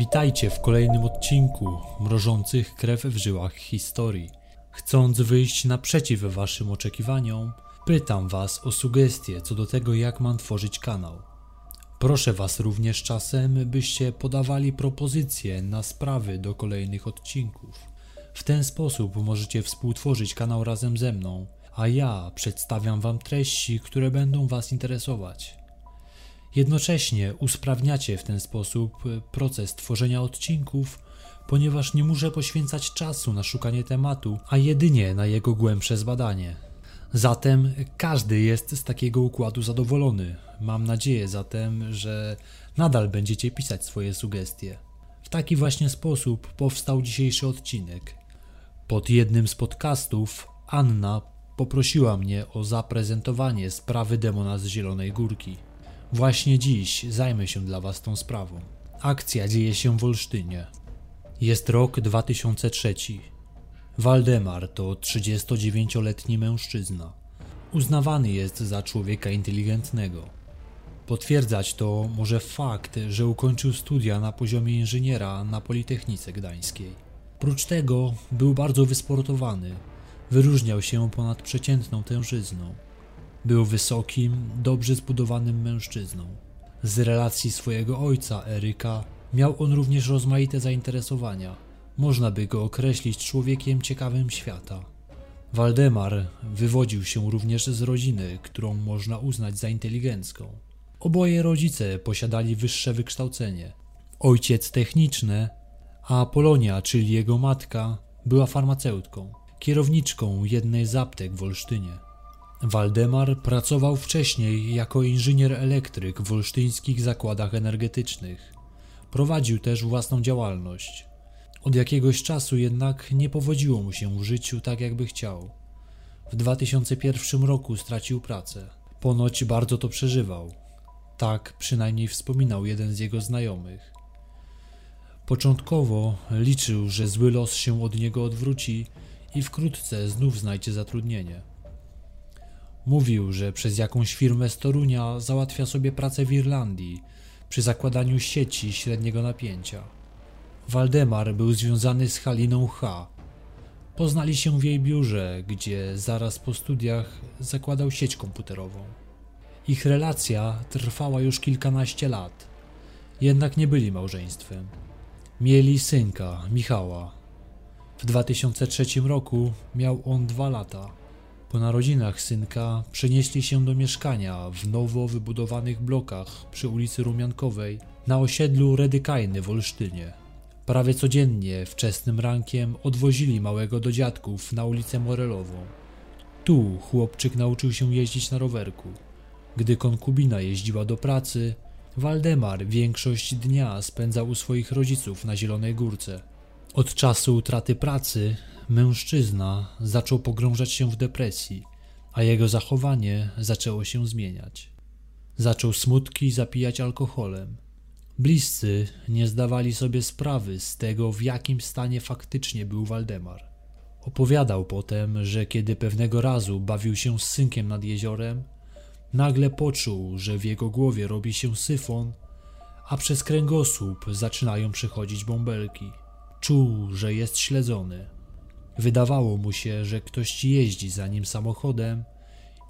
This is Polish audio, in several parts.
Witajcie w kolejnym odcinku mrożących krew w żyłach historii. Chcąc wyjść naprzeciw Waszym oczekiwaniom, pytam Was o sugestie co do tego, jak mam tworzyć kanał. Proszę Was również czasem, byście podawali propozycje na sprawy do kolejnych odcinków. W ten sposób możecie współtworzyć kanał razem ze mną, a ja przedstawiam Wam treści, które będą Was interesować. Jednocześnie usprawniacie w ten sposób proces tworzenia odcinków, ponieważ nie muszę poświęcać czasu na szukanie tematu, a jedynie na jego głębsze zbadanie. Zatem każdy jest z takiego układu zadowolony. Mam nadzieję zatem, że nadal będziecie pisać swoje sugestie. W taki właśnie sposób powstał dzisiejszy odcinek. Pod jednym z podcastów Anna poprosiła mnie o zaprezentowanie sprawy demona z Zielonej Górki. Właśnie dziś zajmę się dla Was tą sprawą. Akcja dzieje się w Olsztynie. Jest rok 2003. Waldemar to 39-letni mężczyzna. Uznawany jest za człowieka inteligentnego. Potwierdzać to może fakt, że ukończył studia na poziomie inżyniera na Politechnice Gdańskiej. Prócz tego był bardzo wysportowany. Wyróżniał się ponad przeciętną tężyzną. Był wysokim, dobrze zbudowanym mężczyzną. Z relacji swojego ojca, Eryka, miał on również rozmaite zainteresowania. Można by go określić człowiekiem ciekawym świata. Waldemar wywodził się również z rodziny, którą można uznać za inteligencką. Oboje rodzice posiadali wyższe wykształcenie. Ojciec techniczny, a Polonia, czyli jego matka, była farmaceutką, kierowniczką jednej z aptek w Olsztynie. Waldemar pracował wcześniej jako inżynier elektryk w olsztyńskich zakładach energetycznych. Prowadził też własną działalność. Od jakiegoś czasu jednak nie powodziło mu się w życiu tak, jakby chciał. W 2001 roku stracił pracę. Ponoć bardzo to przeżywał. Tak przynajmniej wspominał jeden z jego znajomych. Początkowo liczył, że zły los się od niego odwróci i wkrótce znów znajdzie zatrudnienie. Mówił, że przez jakąś firmę z Torunia załatwia sobie pracę w Irlandii przy zakładaniu sieci średniego napięcia. Waldemar był związany z Haliną H. Poznali się w jej biurze, gdzie zaraz po studiach zakładał sieć komputerową. Ich relacja trwała już kilkanaście lat, jednak nie byli małżeństwem. Mieli synka, Michała. W 2003 roku miał on dwa lata. Po narodzinach synka przenieśli się do mieszkania w nowo wybudowanych blokach przy ulicy Rumiankowej na osiedlu Redykajny w Olsztynie. Prawie codziennie, wczesnym rankiem, odwozili małego do dziadków na ulicę Morelową. Tu chłopczyk nauczył się jeździć na rowerku. Gdy konkubina jeździła do pracy, Waldemar większość dnia spędzał u swoich rodziców na Zielonej Górce. Od czasu utraty pracy mężczyzna zaczął pogrążać się w depresji, a jego zachowanie zaczęło się zmieniać. Zaczął smutki zapijać alkoholem. Bliscy nie zdawali sobie sprawy z tego, w jakim stanie faktycznie był Waldemar. Opowiadał potem, że kiedy pewnego razu bawił się z synkiem nad jeziorem, nagle poczuł, że w jego głowie robi się syfon, a przez kręgosłup zaczynają przechodzić bąbelki. Czuł, że jest śledzony. Wydawało mu się, że ktoś jeździ za nim samochodem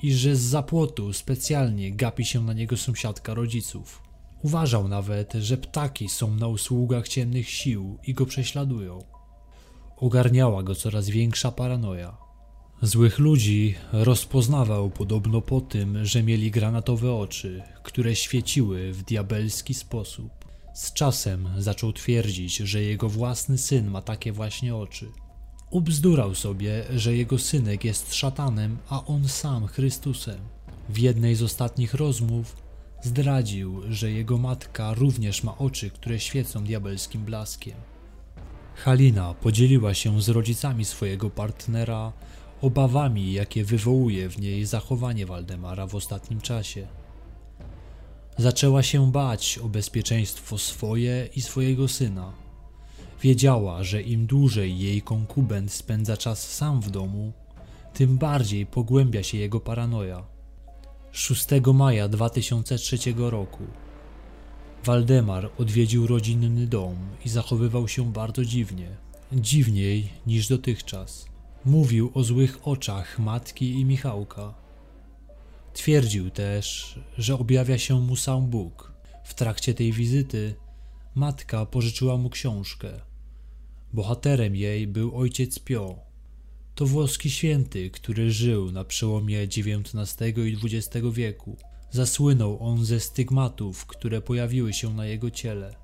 i że z zapłotu specjalnie gapi się na niego sąsiadka rodziców. Uważał nawet, że ptaki są na usługach ciemnych sił i go prześladują. Ogarniała go coraz większa paranoja. Złych ludzi rozpoznawał podobno po tym, że mieli granatowe oczy, które świeciły w diabelski sposób. Z czasem zaczął twierdzić, że jego własny syn ma takie właśnie oczy. Ubzdurał sobie, że jego synek jest szatanem, a on sam Chrystusem. W jednej z ostatnich rozmów Zdradził, że jego matka również ma oczy, które świecą diabelskim blaskiem. Halina podzieliła się z rodzicami swojego partnera obawami, jakie wywołuje w niej zachowanie Waldemara w ostatnim czasie. Zaczęła się bać o bezpieczeństwo swoje i swojego syna. Wiedziała, że im dłużej jej konkubent spędza czas sam w domu, tym bardziej pogłębia się jego paranoja. 6 maja 2003 roku. Waldemar odwiedził rodzinny dom i zachowywał się bardzo dziwnie. Dziwniej niż dotychczas. Mówił o złych oczach matki i Michałka. Twierdził też, że objawia się mu sam Bóg. W trakcie tej wizyty matka pożyczyła mu książkę. Bohaterem jej był ojciec Pio. To włoski święty, który żył na przełomie XIX i XX wieku. Zasłynął on ze stygmatów, które pojawiły się na jego ciele.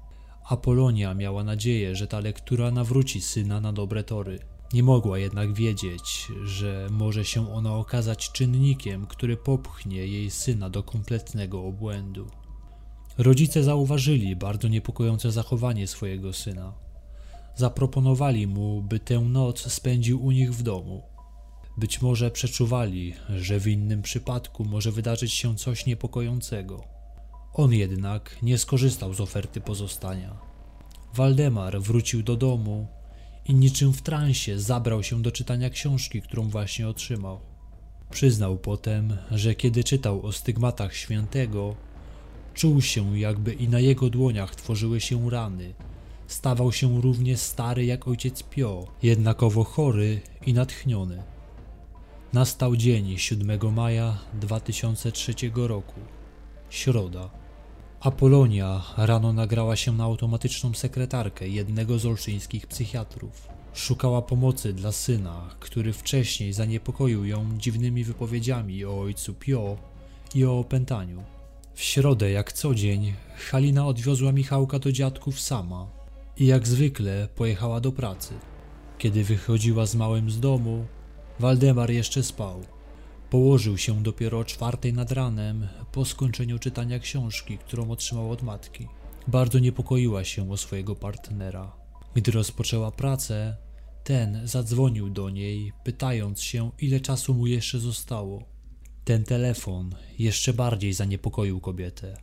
Apolonia miała nadzieję, że ta lektura nawróci syna na dobre tory. Nie mogła jednak wiedzieć, że może się ona okazać czynnikiem, który popchnie jej syna do kompletnego obłędu. Rodzice zauważyli bardzo niepokojące zachowanie swojego syna. Zaproponowali mu, by tę noc spędził u nich w domu. Być może przeczuwali, że w innym przypadku może wydarzyć się coś niepokojącego. On jednak nie skorzystał z oferty pozostania. Waldemar wrócił do domu i niczym w transie zabrał się do czytania książki, którą właśnie otrzymał. Przyznał potem, że kiedy czytał o stygmatach świętego, czuł się, jakby i na jego dłoniach tworzyły się rany. Stawał się równie stary jak ojciec Pio, jednakowo chory i natchniony. Nastał dzień 7 maja 2003 roku. Środa. Apolonia rano nagrała się na automatyczną sekretarkę jednego z olszyńskich psychiatrów. Szukała pomocy dla syna, który wcześniej zaniepokoił ją dziwnymi wypowiedziami o ojcu Pio i o opętaniu. W środę, jak co dzień, Halina odwiozła Michałka do dziadków sama i jak zwykle pojechała do pracy. Kiedy wychodziła z małym z domu, Waldemar jeszcze spał. Położył się dopiero o czwartej nad ranem, po skończeniu czytania książki, którą otrzymał od matki. Bardzo niepokoiła się o swojego partnera. Gdy rozpoczęła pracę, ten zadzwonił do niej, pytając się, ile czasu mu jeszcze zostało. Ten telefon jeszcze bardziej zaniepokoił kobietę.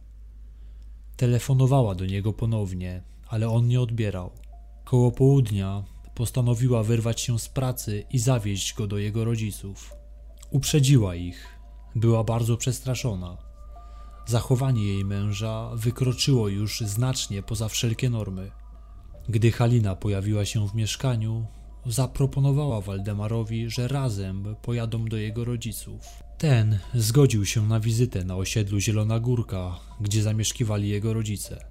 Telefonowała do niego ponownie, ale on nie odbierał. Koło południa postanowiła wyrwać się z pracy i zawieźć go do jego rodziców. Uprzedziła ich. Była bardzo przestraszona. Zachowanie jej męża wykroczyło już znacznie poza wszelkie normy. Gdy Halina pojawiła się w mieszkaniu, zaproponowała Waldemarowi, że razem pojadą do jego rodziców. Ten zgodził się na wizytę na osiedlu Zielona Górka, gdzie zamieszkiwali jego rodzice.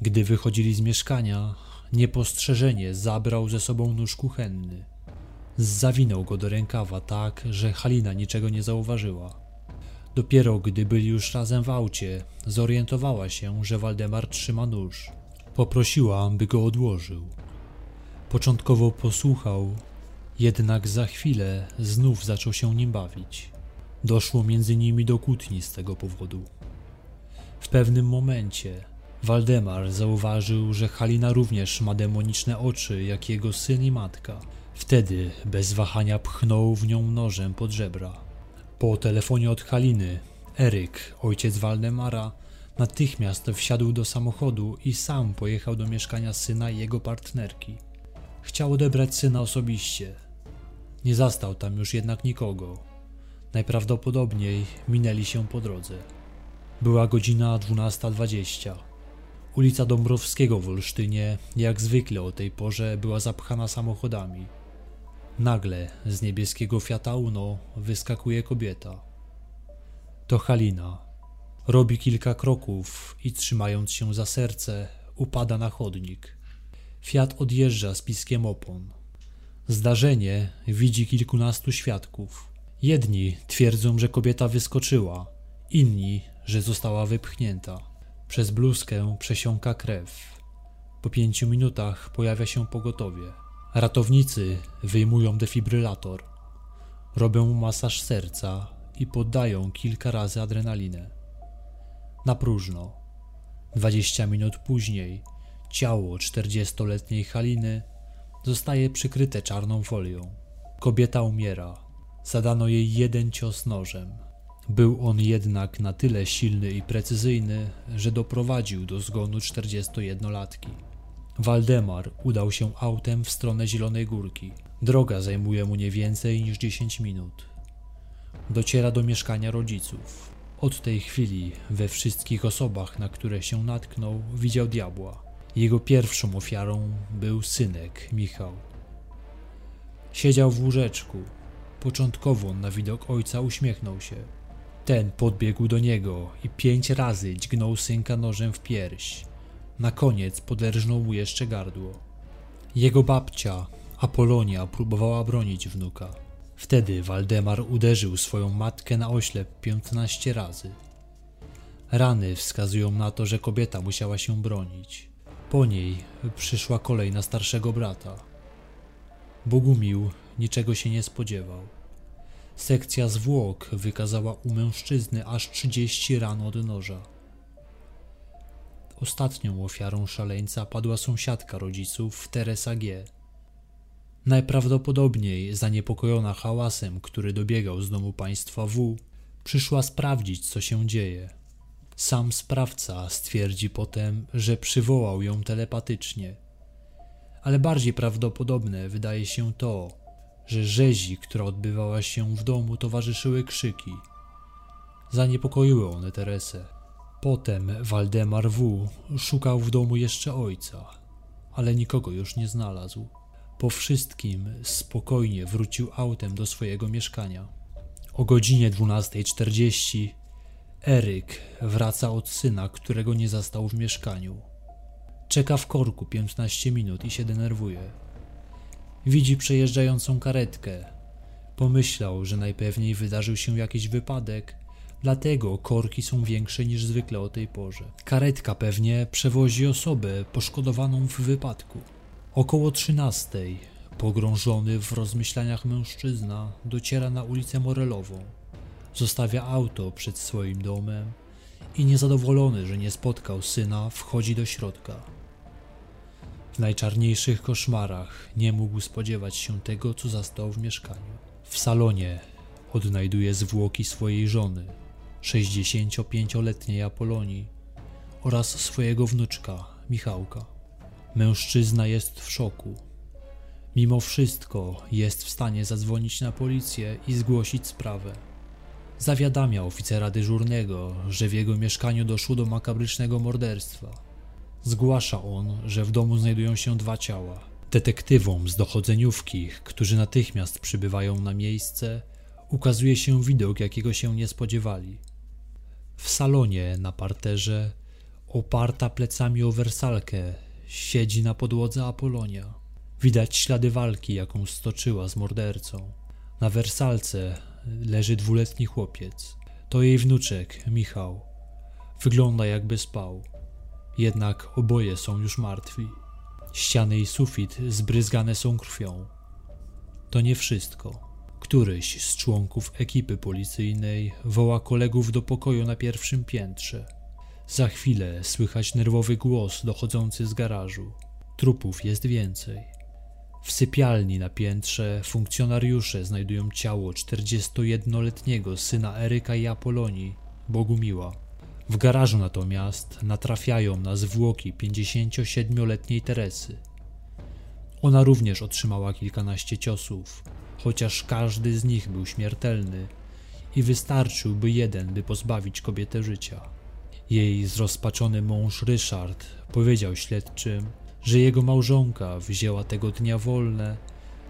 Gdy wychodzili z mieszkania, niepostrzeżenie zabrał ze sobą nóż kuchenny. Zawinął go do rękawa tak, że Halina niczego nie zauważyła. Dopiero gdy byli już razem w aucie, zorientowała się, że Waldemar trzyma nóż. Poprosiła, by go odłożył. Początkowo posłuchał, jednak za chwilę znów zaczął się nim bawić. Doszło między nimi do kłótni z tego powodu. W pewnym momencie Waldemar zauważył, że Halina również ma demoniczne oczy, jak jego syn i matka. Wtedy bez wahania pchnął w nią nożem pod żebra. Po telefonie od Haliny, Eryk, ojciec Waldemara, natychmiast wsiadł do samochodu i sam pojechał do mieszkania syna i jego partnerki. Chciał odebrać syna osobiście. Nie zastał tam już jednak nikogo. Najprawdopodobniej minęli się po drodze. Była godzina 12.20. Ulica Dąbrowskiego w Olsztynie, jak zwykle o tej porze, była zapchana samochodami. Nagle z niebieskiego Fiata Uno wyskakuje kobieta. To Halina. Robi kilka kroków i trzymając się za serce, upada na chodnik. Fiat odjeżdża z piskiem opon. Zdarzenie widzi kilkunastu świadków. Jedni twierdzą, że kobieta wyskoczyła, inni, że została wypchnięta. Przez bluzkę przesiąka krew. Po pięciu minutach pojawia się pogotowie. Ratownicy wyjmują defibrylator, robią masaż serca i poddają kilka razy adrenalinę. Na próżno. Dwadzieścia minut później ciało czterdziestoletniej Haliny zostaje przykryte czarną folią. Kobieta umiera. Zadano jej jeden cios nożem. Był on jednak na tyle silny i precyzyjny, że doprowadził do zgonu 41-latki. Waldemar udał się autem w stronę Zielonej Górki. Droga zajmuje mu nie więcej niż 10 minut. Dociera do mieszkania rodziców. Od tej chwili we wszystkich osobach, na które się natknął, widział diabła. Jego pierwszą ofiarą był synek Michał. Siedział w łóżeczku. Początkowo na widok ojca uśmiechnął się. Ten podbiegł do niego i pięć razy dźgnął synka nożem w pierś. Na koniec poderżnął mu jeszcze gardło. Jego babcia, Apolonia, próbowała bronić wnuka. Wtedy Waldemar uderzył swoją matkę na oślep 15 razy. Rany wskazują na to, że kobieta musiała się bronić. Po niej przyszła kolej na starszego brata. Bogumił niczego się nie spodziewał. Sekcja zwłok wykazała u mężczyzny aż 30 ran od noża. Ostatnią ofiarą szaleńca padła sąsiadka rodziców Teresa G. Najprawdopodobniej zaniepokojona hałasem, który dobiegał z domu państwa W, przyszła sprawdzić, co się dzieje. Sam sprawca stwierdzi potem, że przywołał ją telepatycznie. Ale bardziej prawdopodobne wydaje się to, że rzezi, która odbywała się w domu, towarzyszyły krzyki. Zaniepokoiły one Teresę. Potem Waldemar W. szukał w domu jeszcze ojca, ale nikogo już nie znalazł. Po wszystkim spokojnie wrócił autem do swojego mieszkania. O godzinie 12.40 Eryk wraca od syna, którego nie zastał w mieszkaniu. Czeka w korku 15 minut i się denerwuje. Widzi przejeżdżającą karetkę. Pomyślał, że najpewniej wydarzył się jakiś wypadek, dlatego korki są większe niż zwykle o tej porze. Karetka pewnie przewozi osobę poszkodowaną w wypadku. Około 13, pogrążony w rozmyślaniach mężczyzna, dociera na ulicę Morelową. Zostawia auto przed swoim domem i niezadowolony, że nie spotkał syna, wchodzi do środka. W najczarniejszych koszmarach nie mógł spodziewać się tego, co zastał w mieszkaniu. W salonie odnajduje zwłoki swojej żony, 65-letniej Apolonii oraz swojego wnuczka, Michałka. Mężczyzna jest w szoku. Mimo wszystko jest w stanie zadzwonić na policję i zgłosić sprawę. Zawiadamia oficera dyżurnego, że w jego mieszkaniu doszło do makabrycznego morderstwa. Zgłasza on, że w domu znajdują się dwa ciała. Detektywom z dochodzeniówki, którzy natychmiast przybywają na miejsce, ukazuje się widok, jakiego się nie spodziewali. W salonie na parterze, oparta plecami o wersalkę, siedzi na podłodze Apolonia. Widać ślady walki, jaką stoczyła z mordercą. Na wersalce leży dwuletni chłopiec. To jej wnuczek, Michał. Wygląda jakby spał. Jednak oboje są już martwi. Ściany i sufit zbryzgane są krwią. To nie wszystko. Któryś z członków ekipy policyjnej woła kolegów do pokoju na pierwszym piętrze. Za chwilę słychać nerwowy głos dochodzący z garażu. Trupów jest więcej. W sypialni na piętrze funkcjonariusze znajdują ciało 41-letniego syna Eryka i Apolonii, Bogumiła. W garażu natomiast natrafiają na zwłoki 57-letniej Teresy. Ona również otrzymała kilkanaście ciosów, chociaż każdy z nich był śmiertelny i wystarczyłby jeden, by pozbawić kobietę życia. Jej zrozpaczony mąż Ryszard powiedział śledczym, że jego małżonka wzięła tego dnia wolne,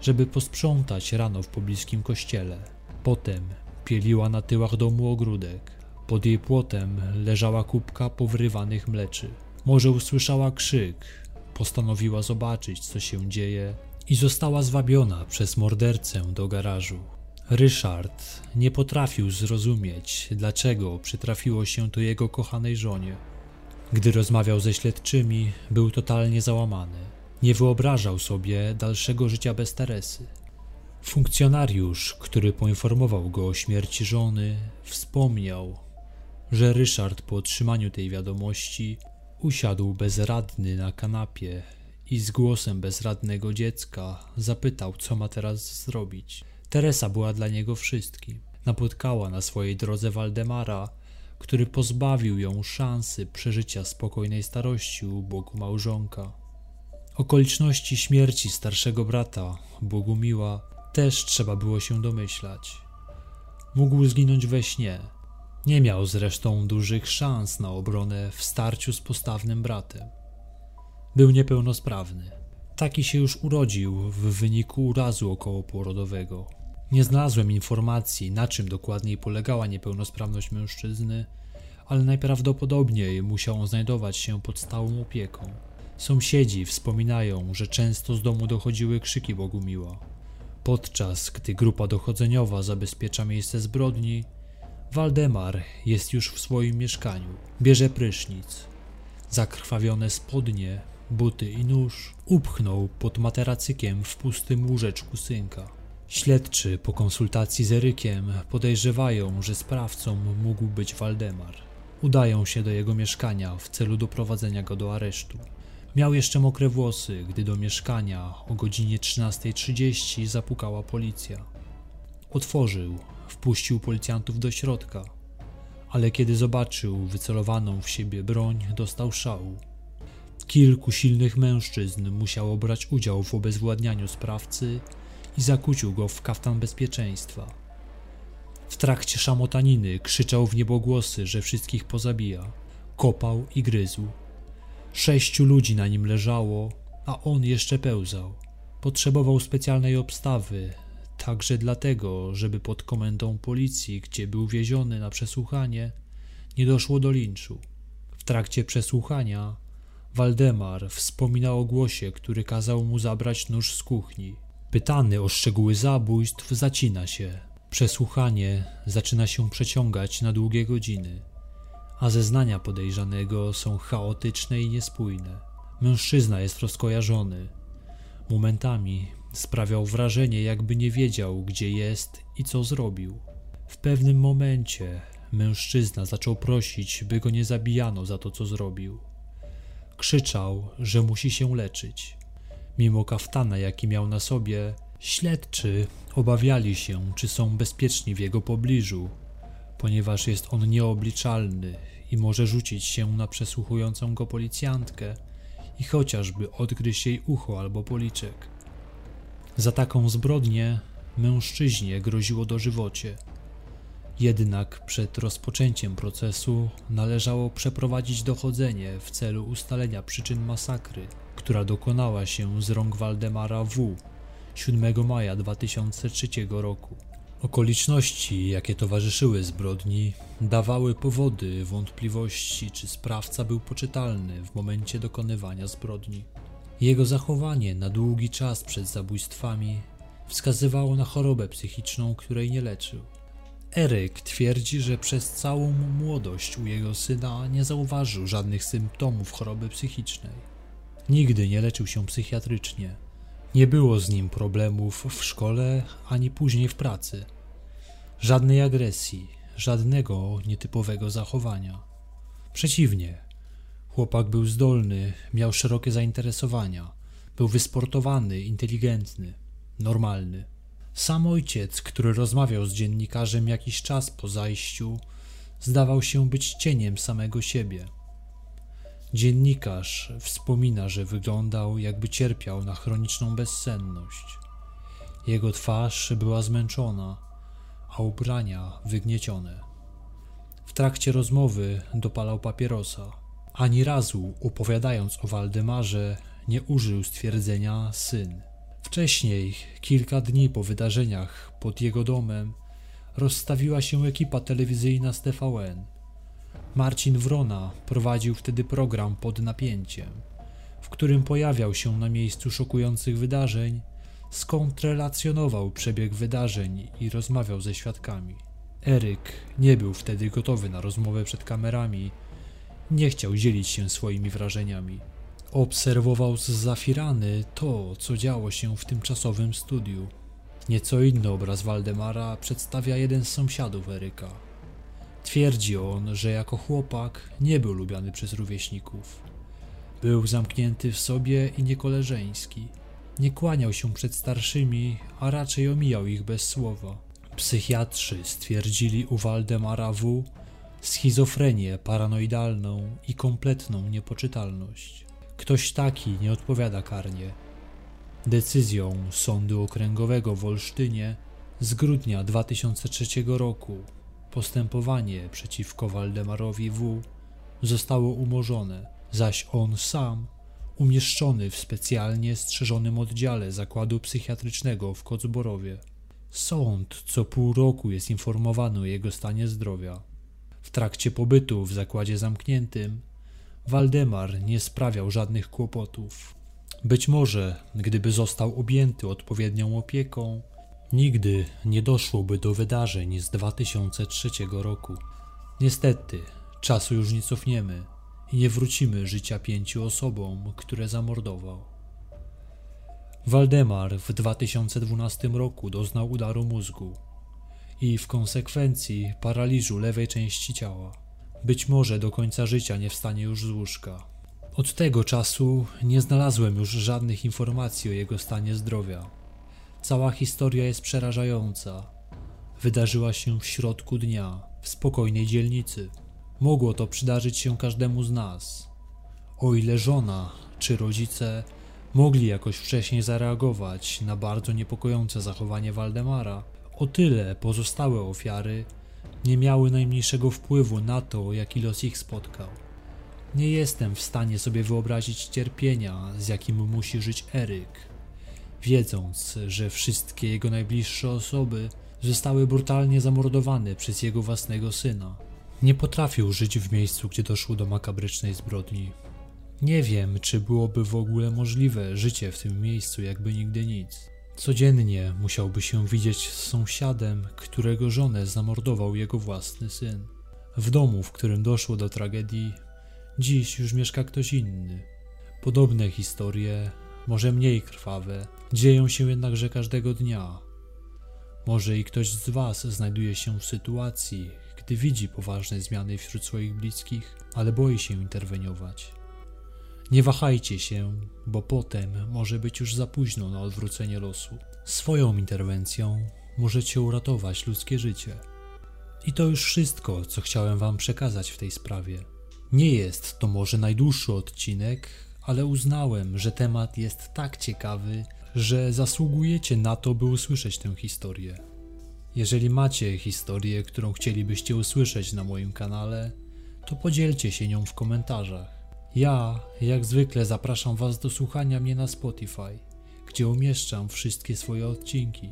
żeby posprzątać rano w pobliskim kościele. Potem pieliła na tyłach domu ogródek. Pod jej płotem leżała kubka powrywanych mleczy. Może usłyszała krzyk, postanowiła zobaczyć, co się dzieje i została zwabiona przez mordercę do garażu. Ryszard nie potrafił zrozumieć, dlaczego przytrafiło się to jego kochanej żonie. Gdy rozmawiał ze śledczymi, był totalnie załamany. Nie wyobrażał sobie dalszego życia bez Teresy. Funkcjonariusz, który poinformował go o śmierci żony, wspomniał, że Ryszard po otrzymaniu tej wiadomości usiadł bezradny na kanapie i z głosem bezradnego dziecka zapytał, co ma teraz zrobić. Teresa była dla niego wszystkim. Napotkała na swojej drodze Waldemara, który pozbawił ją szansy przeżycia spokojnej starości u boku małżonka. Okoliczności śmierci starszego brata, Bogumiła, też trzeba było się domyślać. Mógł zginąć we śnie, Nie miał zresztą dużych szans na obronę w starciu z postawnym bratem. Był niepełnosprawny. Taki się już urodził w wyniku urazu okołoporodowego. Nie znalazłem informacji, na czym dokładniej polegała niepełnosprawność mężczyzny, ale najprawdopodobniej musiał on znajdować się pod stałą opieką. Sąsiedzi wspominają, że często z domu dochodziły krzyki Bogumiła. Podczas gdy grupa dochodzeniowa zabezpiecza miejsce zbrodni, Waldemar jest już w swoim mieszkaniu. Bierze prysznic. Zakrwawione spodnie, buty i nóż upchnął pod materacykiem w pustym łóżeczku synka. Śledczy po konsultacji z Erykiem podejrzewają, że sprawcą mógł być Waldemar. Udają się do jego mieszkania w celu doprowadzenia go do aresztu. Miał jeszcze mokre włosy, gdy do mieszkania o godzinie 13.30 zapukała policja. Otworzył, wpuścił policjantów do środka, ale kiedy zobaczył wycelowaną w siebie broń, dostał szału. Kilku silnych mężczyzn musiało brać udział w obezwładnianiu sprawcy i zakucił go w kaftan bezpieczeństwa. W trakcie szamotaniny krzyczał w niebogłosy, że wszystkich pozabija. Kopał i gryzł. Sześciu ludzi na nim leżało, a on jeszcze pełzał. Potrzebował specjalnej obstawy, także dlatego, żeby pod komendą policji, gdzie był wieziony na przesłuchanie, nie doszło do linczu. W trakcie przesłuchania Waldemar wspomina o głosie, który kazał mu zabrać nóż z kuchni. Pytany o szczegóły zabójstw zacina się. Przesłuchanie zaczyna się przeciągać na długie godziny, a zeznania podejrzanego są chaotyczne i niespójne. Mężczyzna jest rozkojarzony. Momentami sprawiał wrażenie, jakby nie wiedział, gdzie jest i co zrobił. W pewnym momencie mężczyzna zaczął prosić, by go nie zabijano za to, co zrobił. Krzyczał, że musi się leczyć. Mimo kaftana, jaki miał na sobie, śledczy obawiali się, czy są bezpieczni w jego pobliżu, ponieważ jest on nieobliczalny i może rzucić się na przesłuchującą go policjantkę i chociażby odgryźć jej ucho albo policzek. Za taką zbrodnię mężczyźnie groziło dożywocie. Jednak przed rozpoczęciem procesu należało przeprowadzić dochodzenie w celu ustalenia przyczyn masakry, która dokonała się z rąk Waldemara W. 7 maja 2003 roku. Okoliczności, jakie towarzyszyły zbrodni, dawały powody wątpliwości, czy sprawca był poczytalny w momencie dokonywania zbrodni. Jego zachowanie na długi czas przed zabójstwami wskazywało na chorobę psychiczną, której nie leczył. Eryk twierdzi, że przez całą młodość u jego syna nie zauważył żadnych symptomów choroby psychicznej. Nigdy nie leczył się psychiatrycznie. Nie było z nim problemów w szkole ani później w pracy. Żadnej agresji, żadnego nietypowego zachowania. Przeciwnie, chłopak był zdolny, miał szerokie zainteresowania, był wysportowany, inteligentny, normalny. Sam ojciec, który rozmawiał z dziennikarzem jakiś czas po zajściu, zdawał się być cieniem samego siebie. Dziennikarz wspomina, że wyglądał, jakby cierpiał na chroniczną bezsenność. Jego twarz była zmęczona, a ubrania wygniecione. W trakcie rozmowy dopalał papierosa. Ani razu, opowiadając o Waldemarze, nie użył stwierdzenia syn. Wcześniej, kilka dni po wydarzeniach pod jego domem, rozstawiła się ekipa telewizyjna z TVN. Marcin Wrona prowadził wtedy program pod napięciem, w którym pojawiał się na miejscu szokujących wydarzeń, skąd relacjonował przebieg wydarzeń i rozmawiał ze świadkami. Eryk nie był wtedy gotowy na rozmowę przed kamerami, nie chciał dzielić się swoimi wrażeniami. Obserwował z zafirany to, co działo się w tymczasowym studiu. Nieco inny obraz Waldemara przedstawia jeden z sąsiadów Eryka. Twierdzi on, że jako chłopak nie był lubiany przez rówieśników. Był zamknięty w sobie i niekoleżeński. Nie kłaniał się przed starszymi, a raczej omijał ich bez słowa. Psychiatrzy stwierdzili u Waldemara W. schizofrenię paranoidalną i kompletną niepoczytalność. Ktoś taki nie odpowiada karnie. Decyzją Sądu Okręgowego w Olsztynie z grudnia 2003 roku Postępowanie przeciwko Waldemarowi W. zostało umorzone, zaś on sam umieszczony w specjalnie strzeżonym oddziale zakładu psychiatrycznego w Kocborowie. Sąd co pół roku jest informowany o jego stanie zdrowia. W trakcie pobytu w zakładzie zamkniętym Waldemar nie sprawiał żadnych kłopotów. Być może, gdyby został objęty odpowiednią opieką, nigdy nie doszłoby do wydarzeń z 2003 roku. Niestety, czasu już nie cofniemy i nie wrócimy życia pięciu osobom, które zamordował. Waldemar w 2012 roku doznał udaru mózgu i w konsekwencji paraliżu lewej części ciała. Być może do końca życia nie wstanie już z łóżka. Od tego czasu nie znalazłem już żadnych informacji o jego stanie zdrowia. Cała historia jest przerażająca. Wydarzyła się w środku dnia, w spokojnej dzielnicy. Mogło to przydarzyć się każdemu z nas. O ile żona czy rodzice mogli jakoś wcześniej zareagować na bardzo niepokojące zachowanie Waldemara, o tyle pozostałe ofiary nie miały najmniejszego wpływu na to, jaki los ich spotkał. Nie jestem w stanie sobie wyobrazić cierpienia, z jakim musi żyć Eryk, wiedząc, że wszystkie jego najbliższe osoby zostały brutalnie zamordowane przez jego własnego syna. Nie potrafił żyć w miejscu, gdzie doszło do makabrycznej zbrodni. Nie wiem, czy byłoby w ogóle możliwe życie w tym miejscu, jakby nigdy nic. Codziennie musiałby się widzieć z sąsiadem, którego żonę zamordował jego własny syn. W domu, w którym doszło do tragedii, dziś już mieszka ktoś inny. Podobne historie, może mniej krwawe, dzieją się jednakże każdego dnia. Może i ktoś z Was znajduje się w sytuacji, gdy widzi poważne zmiany wśród swoich bliskich, ale boi się interweniować. Nie wahajcie się, bo potem może być już za późno na odwrócenie losu. Swoją interwencją możecie uratować ludzkie życie. I to już wszystko, co chciałem Wam przekazać w tej sprawie. Nie jest to może najdłuższy odcinek, ale uznałem, że temat jest tak ciekawy, że zasługujecie na to, by usłyszeć tę historię. Jeżeli macie historię, którą chcielibyście usłyszeć na moim kanale, to podzielcie się nią w komentarzach. Ja, jak zwykle, zapraszam Was do słuchania mnie na Spotify, gdzie umieszczam wszystkie swoje odcinki.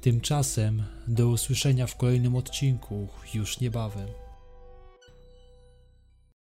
Tymczasem do usłyszenia w kolejnym odcinku już niebawem.